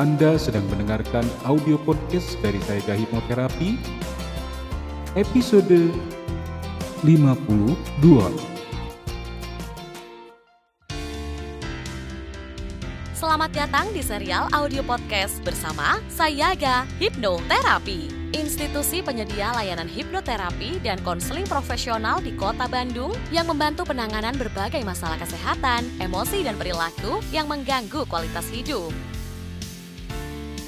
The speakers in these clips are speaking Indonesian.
Anda sedang mendengarkan audio podcast dari Saya Hipnoterapi episode 52. Selamat datang di serial audio podcast bersama Sayaga Hipnoterapi. Institusi penyedia layanan hipnoterapi dan konseling profesional di Kota Bandung yang membantu penanganan berbagai masalah kesehatan, emosi, dan perilaku yang mengganggu kualitas hidup.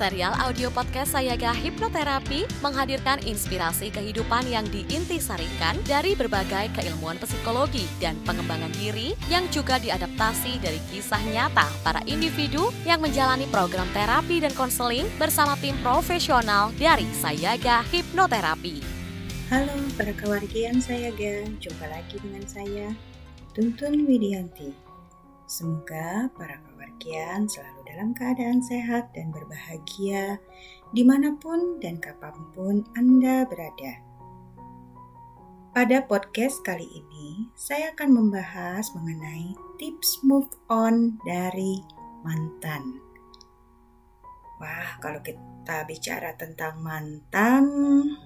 Serial audio podcast Sayaga Hipnoterapi menghadirkan inspirasi kehidupan yang diintisarikan dari berbagai keilmuan psikologi dan pengembangan diri yang juga diadaptasi dari kisah nyata para individu yang menjalani program terapi dan konseling bersama tim profesional dari Sayaga Hipnoterapi. Halo para kewargian Sayaga, jumpa lagi dengan saya, Tuntun Widianti. Semoga para kewargian selalu dalam keadaan sehat dan berbahagia di mana pun dan kapan pun Anda berada. Pada podcast kali ini, saya akan membahas mengenai tips move on dari mantan. Wah, kalau kita bicara tentang mantan,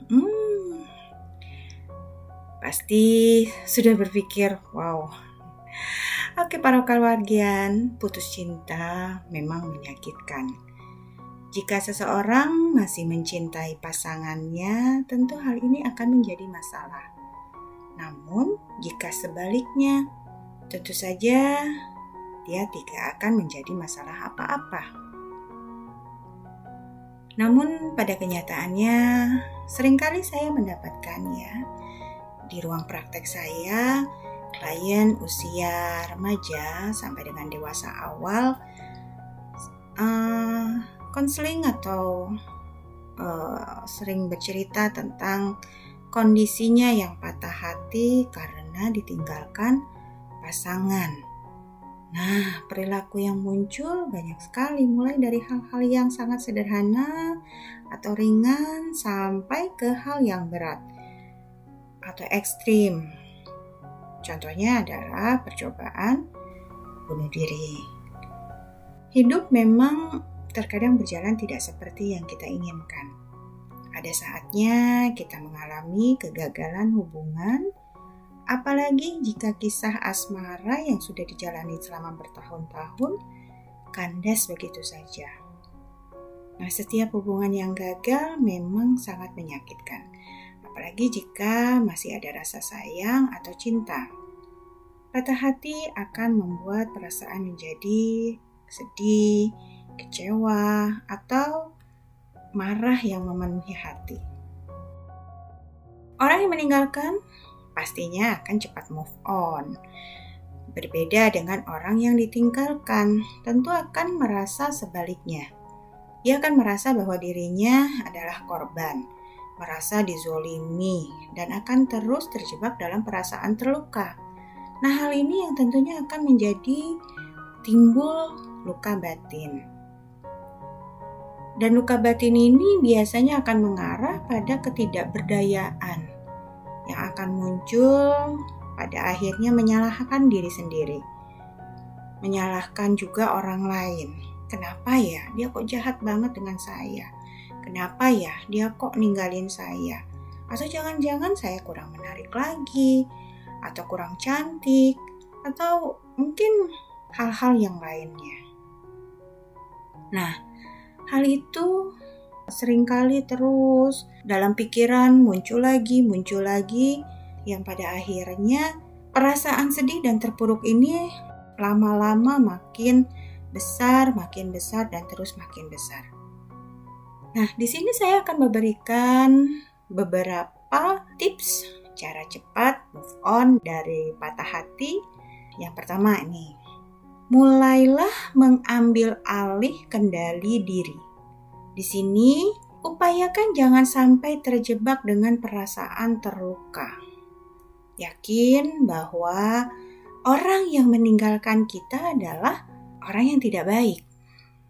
hmm, pasti sudah berpikir, wow, Oke para keluargian, putus cinta memang menyakitkan. Jika seseorang masih mencintai pasangannya, tentu hal ini akan menjadi masalah. Namun, jika sebaliknya, tentu saja dia tidak akan menjadi masalah apa-apa. Namun, pada kenyataannya, sering kali saya mendapatkannya di ruang praktek saya klien usia remaja sampai dengan dewasa awal konseling uh, atau uh, sering bercerita tentang kondisinya yang patah hati karena ditinggalkan pasangan. Nah, perilaku yang muncul banyak sekali, mulai dari hal-hal yang sangat sederhana atau ringan sampai ke hal yang berat atau ekstrim Contohnya adalah percobaan bunuh diri. Hidup memang terkadang berjalan tidak seperti yang kita inginkan. Ada saatnya kita mengalami kegagalan hubungan, apalagi jika kisah asmara yang sudah dijalani selama bertahun-tahun kandas begitu saja. Nah, setiap hubungan yang gagal memang sangat menyakitkan apalagi jika masih ada rasa sayang atau cinta. Patah hati akan membuat perasaan menjadi sedih, kecewa, atau marah yang memenuhi hati. Orang yang meninggalkan pastinya akan cepat move on. Berbeda dengan orang yang ditinggalkan, tentu akan merasa sebaliknya. Ia akan merasa bahwa dirinya adalah korban merasa dizolimi, dan akan terus terjebak dalam perasaan terluka. Nah, hal ini yang tentunya akan menjadi timbul luka batin. Dan luka batin ini biasanya akan mengarah pada ketidakberdayaan yang akan muncul pada akhirnya menyalahkan diri sendiri. Menyalahkan juga orang lain. Kenapa ya dia kok jahat banget dengan saya? Kenapa ya dia kok ninggalin saya? Atau jangan-jangan saya kurang menarik lagi, atau kurang cantik, atau mungkin hal-hal yang lainnya. Nah, hal itu sering kali terus dalam pikiran muncul lagi, muncul lagi, yang pada akhirnya perasaan sedih dan terpuruk ini lama-lama makin besar, makin besar, dan terus makin besar. Nah, di sini saya akan memberikan beberapa tips cara cepat move on dari patah hati. Yang pertama ini, mulailah mengambil alih kendali diri. Di sini, upayakan jangan sampai terjebak dengan perasaan terluka. Yakin bahwa orang yang meninggalkan kita adalah orang yang tidak baik.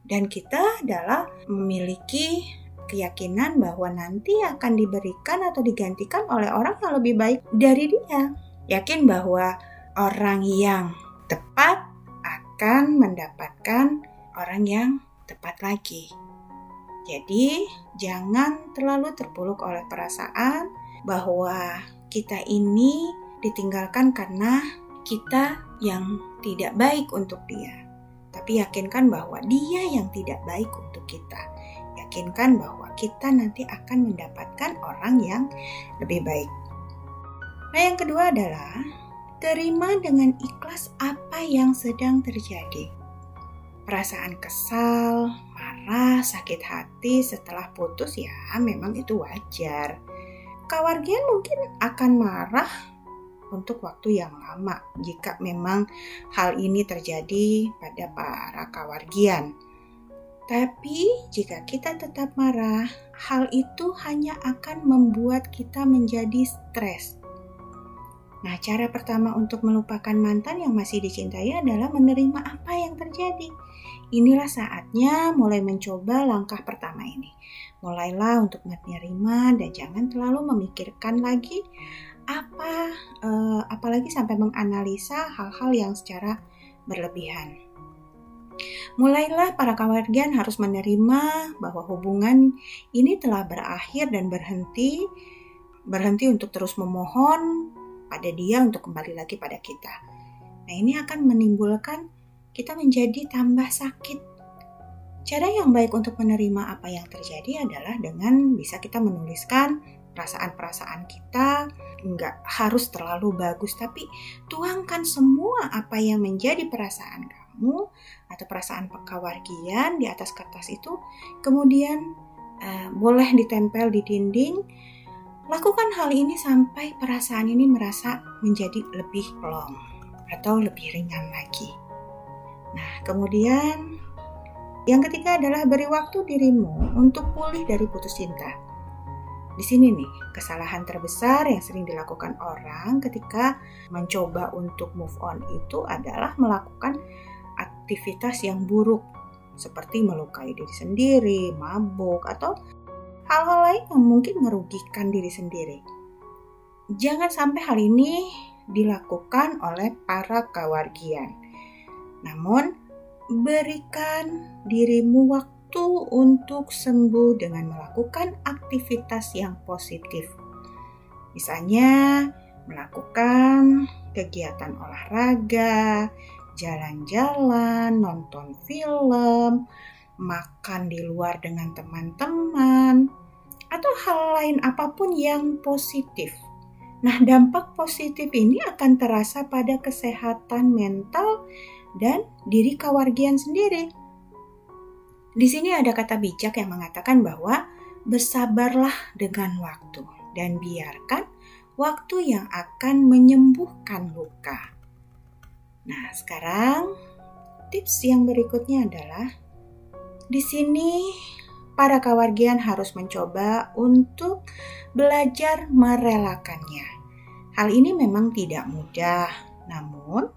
Dan kita adalah memiliki keyakinan bahwa nanti akan diberikan atau digantikan oleh orang yang lebih baik dari dia. Yakin bahwa orang yang tepat akan mendapatkan orang yang tepat lagi. Jadi, jangan terlalu terpuruk oleh perasaan bahwa kita ini ditinggalkan karena kita yang tidak baik untuk dia. Tapi yakinkan bahwa dia yang tidak baik untuk kita. Yakinkan bahwa kita nanti akan mendapatkan orang yang lebih baik. Nah, yang kedua adalah terima dengan ikhlas apa yang sedang terjadi. Perasaan kesal, marah, sakit hati setelah putus ya memang itu wajar. Kawargian mungkin akan marah untuk waktu yang lama jika memang hal ini terjadi pada para kawargian. Tapi jika kita tetap marah, hal itu hanya akan membuat kita menjadi stres. Nah, cara pertama untuk melupakan mantan yang masih dicintai adalah menerima apa yang terjadi. Inilah saatnya mulai mencoba langkah pertama ini. Mulailah untuk menerima dan jangan terlalu memikirkan lagi apa uh, apalagi sampai menganalisa hal-hal yang secara berlebihan. Mulailah para kawargian harus menerima bahwa hubungan ini telah berakhir dan berhenti berhenti untuk terus memohon pada dia untuk kembali lagi pada kita. Nah, ini akan menimbulkan kita menjadi tambah sakit. Cara yang baik untuk menerima apa yang terjadi adalah dengan bisa kita menuliskan perasaan-perasaan kita nggak harus terlalu bagus tapi tuangkan semua apa yang menjadi perasaan kamu atau perasaan pekawargian di atas kertas itu. Kemudian uh, boleh ditempel di dinding. Lakukan hal ini sampai perasaan ini merasa menjadi lebih plong atau lebih ringan lagi. Nah kemudian yang ketiga adalah beri waktu dirimu untuk pulih dari putus cinta di sini nih, kesalahan terbesar yang sering dilakukan orang ketika mencoba untuk move on itu adalah melakukan aktivitas yang buruk seperti melukai diri sendiri, mabuk, atau hal-hal lain yang mungkin merugikan diri sendiri. Jangan sampai hal ini dilakukan oleh para kawargian. Namun, berikan dirimu waktu waktu untuk sembuh dengan melakukan aktivitas yang positif. Misalnya, melakukan kegiatan olahraga, jalan-jalan, nonton film, makan di luar dengan teman-teman, atau hal lain apa pun yang positif. Nah, dampak positif ini akan terasa pada kesehatan mental dan diri kawargian sendiri. Di sini ada kata bijak yang mengatakan bahwa bersabarlah dengan waktu dan biarkan waktu yang akan menyembuhkan luka. Nah, sekarang tips yang berikutnya adalah di sini para kawargian harus mencoba untuk belajar merelakannya. Hal ini memang tidak mudah, namun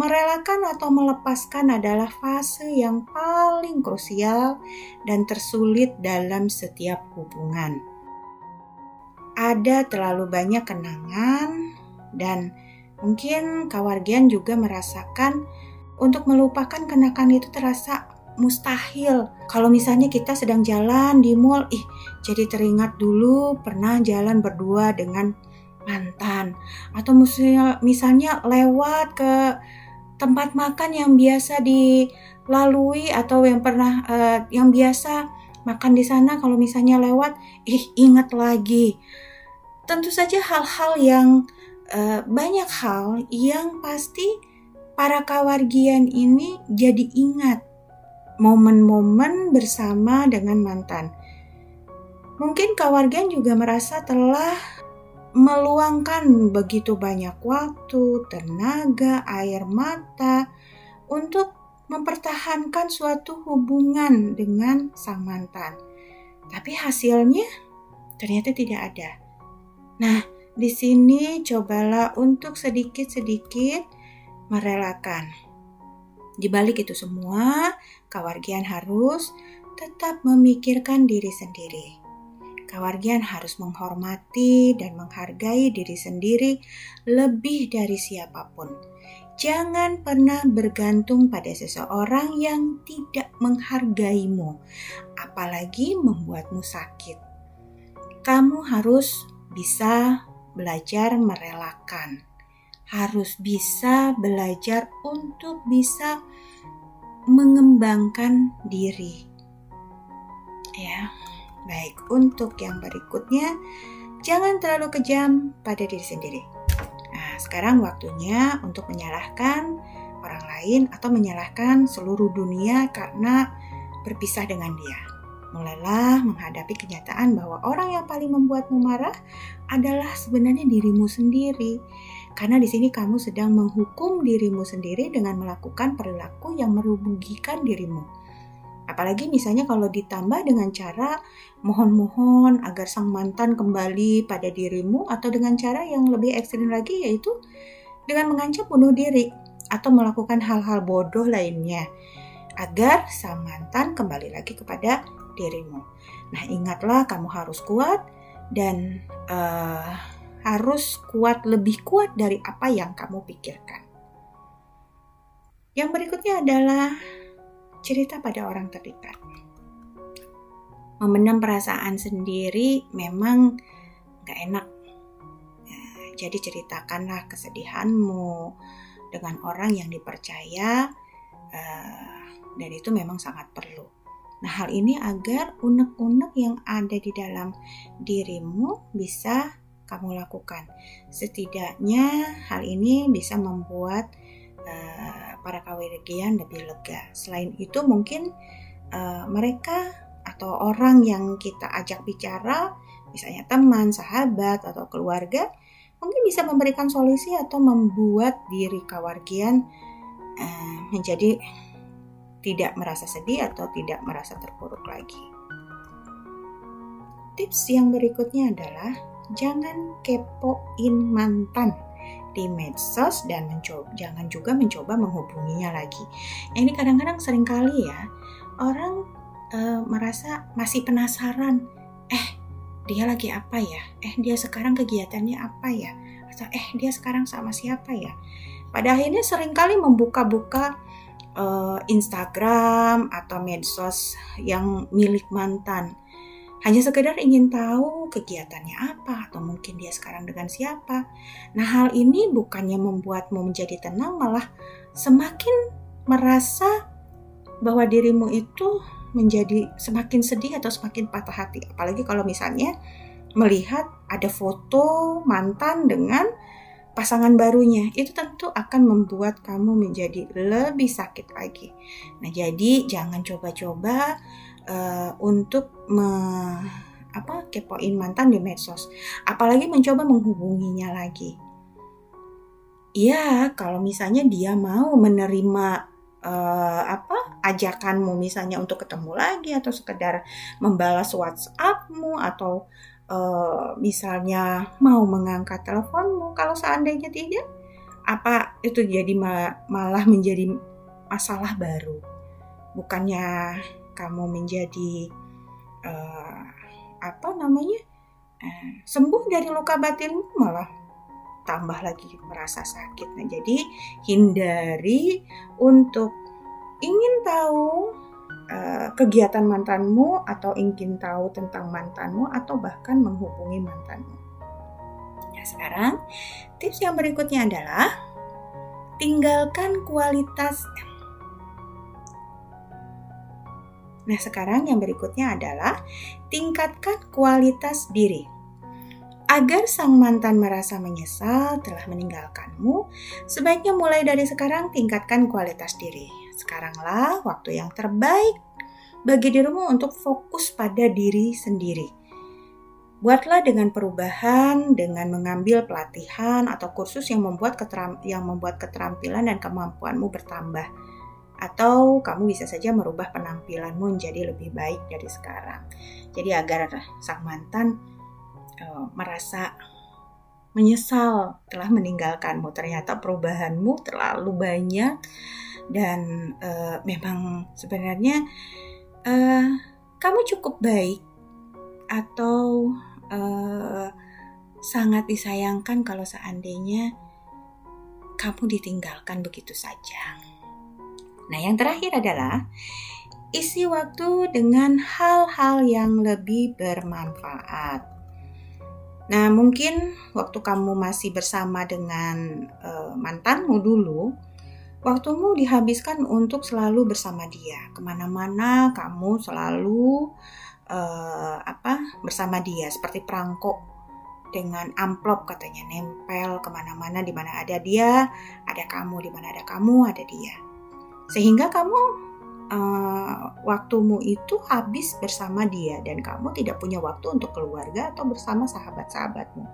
Merelakan atau melepaskan adalah fase yang paling krusial dan tersulit dalam setiap hubungan. Ada terlalu banyak kenangan dan mungkin kawargian juga merasakan untuk melupakan kenangan itu terasa mustahil. Kalau misalnya kita sedang jalan di mall, ih jadi teringat dulu pernah jalan berdua dengan mantan atau misalnya lewat ke tempat makan yang biasa dilalui atau yang pernah uh, yang biasa makan di sana kalau misalnya lewat ih ingat lagi. Tentu saja hal-hal yang uh, banyak hal yang pasti para kawargian ini jadi ingat momen-momen bersama dengan mantan. Mungkin kawargian juga merasa telah meluangkan begitu banyak waktu, tenaga, air mata untuk mempertahankan suatu hubungan dengan sang mantan. Tapi hasilnya ternyata tidak ada. Nah, di sini cobalah untuk sedikit-sedikit merelakan. Di balik itu semua, Kawargian harus tetap memikirkan diri sendiri. Kawargian harus menghormati dan menghargai diri sendiri lebih dari siapa pun. Jangan pernah bergantung pada seseorang yang tidak menghargaimu, apalagi membuatmu sakit. Kamu harus bisa belajar merelakan, harus bisa belajar untuk bisa mengembangkan diri. Ya, baik. Untuk yang berikutnya, jangan terlalu kejam pada diri sendiri. Nah, sekarang waktunya untuk menyalahkan orang lain atau menyalahkan seluruh dunia karena berpisah dengan dia. Mulailah menghadapi kenyataan bahwa orang yang paling membuatmu marah adalah sebenarnya dirimu sendiri. Karena di sini kamu sedang menghukum dirimu sendiri dengan melakukan perilaku yang merugikan dirimu. Apalagi misalnya kalau ditambah dengan cara mohon-mohon agar sang mantan kembali pada dirimu atau dengan cara yang lebih ekstrim lagi yaitu dengan mengancam bunuh diri atau melakukan hal-hal bodoh lainnya agar sang mantan kembali lagi kepada dirimu. Nah, ingatlah kamu harus kuat dan uh, harus kuat lebih kuat dari apa yang kamu pikirkan. Yang berikutnya adalah cerita pada orang terdekat. Memendam perasaan sendiri memang gak enak. Nah, jadi ceritakanlah kesedihanmu dengan orang yang dipercaya uh, dan itu memang sangat perlu. Nah, hal ini agar unek-unek yang ada di dalam dirimu bisa kamu lakukan. Setidaknya hal ini bisa membuat uh, para kawirigian lebih lega. Selain itu mungkin uh, mereka atau orang yang kita ajak bicara, misalnya teman, sahabat atau keluarga, mungkin bisa memberikan solusi atau membuat diri kawargian uh, menjadi tidak merasa sedih atau tidak merasa terpuruk lagi. Tips yang berikutnya adalah jangan kepoin mantan di medsos dan mencoba jangan juga mencoba menghubunginya lagi. Ini kadang-kadang sering kali ya orang uh, merasa masih penasaran, eh dia lagi apa ya? Eh dia sekarang kegiatannya apa ya? Atau eh dia sekarang sama siapa ya? Pada akhirnya sering kali membuka-buka uh, Instagram atau medsos yang milik mantan. Hanya sekedar ingin tahu kegiatannya apa atau mungkin dia sekarang dengan siapa. Nah, hal ini bukannya membuatmu menjadi tenang, malah semakin merasa bahwa dirimu itu menjadi semakin sedih atau semakin patah hati. Apalagi kalau misalnya melihat ada foto mantan dengan pasangan barunya itu tentu akan membuat kamu menjadi lebih sakit lagi. Nah, jadi jangan coba-coba uh, untuk me, apa kepoin mantan di medsos, apalagi mencoba menghubunginya lagi. Iya, kalau misalnya dia mau menerima uh, apa ajakanmu misalnya untuk ketemu lagi atau sekedar membalas WhatsAppmu atau uh, misalnya mau mengangkat teleponmu kalau seandainya tidak apa itu jadi ma malah menjadi masalah baru bukannya kamu menjadi uh, apa namanya uh, sembuh dari luka batinmu malah tambah lagi merasa sakit nah jadi hindari untuk ingin tahu Eh, kegiatan mantanmu atau ingin tahu tentang mantanmu atau bahkan menghubungi mantanmu. Nah, sekarang tips yang berikutnya adalah tinggalkan kualitas Nah, sekarang yang berikutnya adalah tingkatkan kualitas diri. Agar sang mantan merasa menyesal telah meninggalkanmu, sebaiknya mulai dari sekarang tingkatkan kualitas diri. Sekaranglah waktu yang terbaik bagi dirimu untuk fokus pada diri sendiri. Buatlah dengan perubahan, dengan mengambil pelatihan atau kursus yang membuat keteram yang membuat keterampilan dan kemampuanmu bertambah. Atau kamu bisa saja merubah penampilanmu menjadi lebih baik dari sekarang. Jadi agar sang mantan uh, merasa menyesal telah meninggalkanmu. Ternyata perubahanmu terlalu banyak dan uh, memang sebenarnya uh, kamu cukup baik atau uh, sangat disayangkan kalau seandainya kamu ditinggalkan begitu saja. Nah, yang terakhir adalah isi waktu dengan hal-hal yang lebih bermanfaat. Nah, mungkin waktu kamu masih bersama dengan uh, mantanmu dulu, waktumu dihabiskan untuk selalu bersama dia. Ke mana-mana kamu selalu uh, apa bersama dia, seperti perangkok dengan amplop katanya nempel ke mana-mana di mana ada dia, ada kamu di mana ada kamu ada dia. Sehingga kamu uh, waktumu itu habis bersama dia dan kamu tidak punya waktu untuk keluarga atau bersama sahabat-sahabatmu.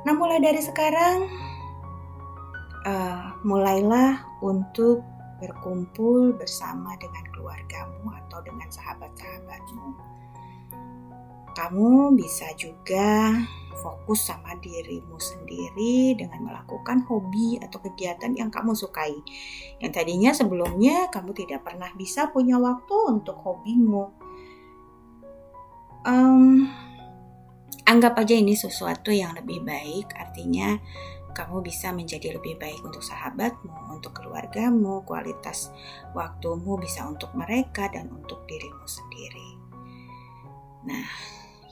Nah, mulai dari sekarang, uh, mulailah untuk berkumpul bersama dengan keluargamu atau dengan sahabat-sahabatmu. Kamu bisa juga fokus sama dirimu sendiri dengan melakukan hobi atau kegiatan yang kamu sukai. Yang tadinya sebelumnya kamu tidak pernah bisa punya waktu untuk hobimu. Um, anggap aja ini sesuatu yang lebih baik, artinya kamu bisa menjadi lebih baik untuk sahabatmu, untuk keluargamu, kualitas waktumu bisa untuk mereka dan untuk dirimu sendiri. Nah,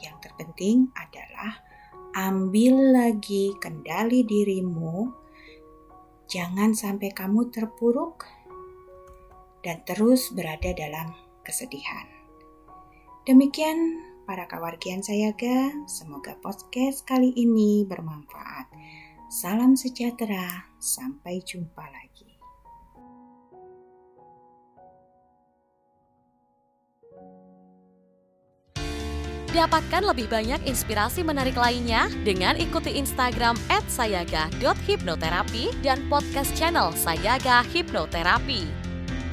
yang terpenting adalah ambil lagi kendali dirimu. Jangan sampai kamu terpuruk dan terus berada dalam kesedihan. Demikian para kawargian sayaga, semoga podcast kali ini bermanfaat. Salam sejahtera, sampai jumpa lagi. Dapatkan lebih banyak inspirasi menarik lainnya dengan ikuti Instagram @sayaga.hipnoterapi dan podcast channel Sayaga Hipnoterapi.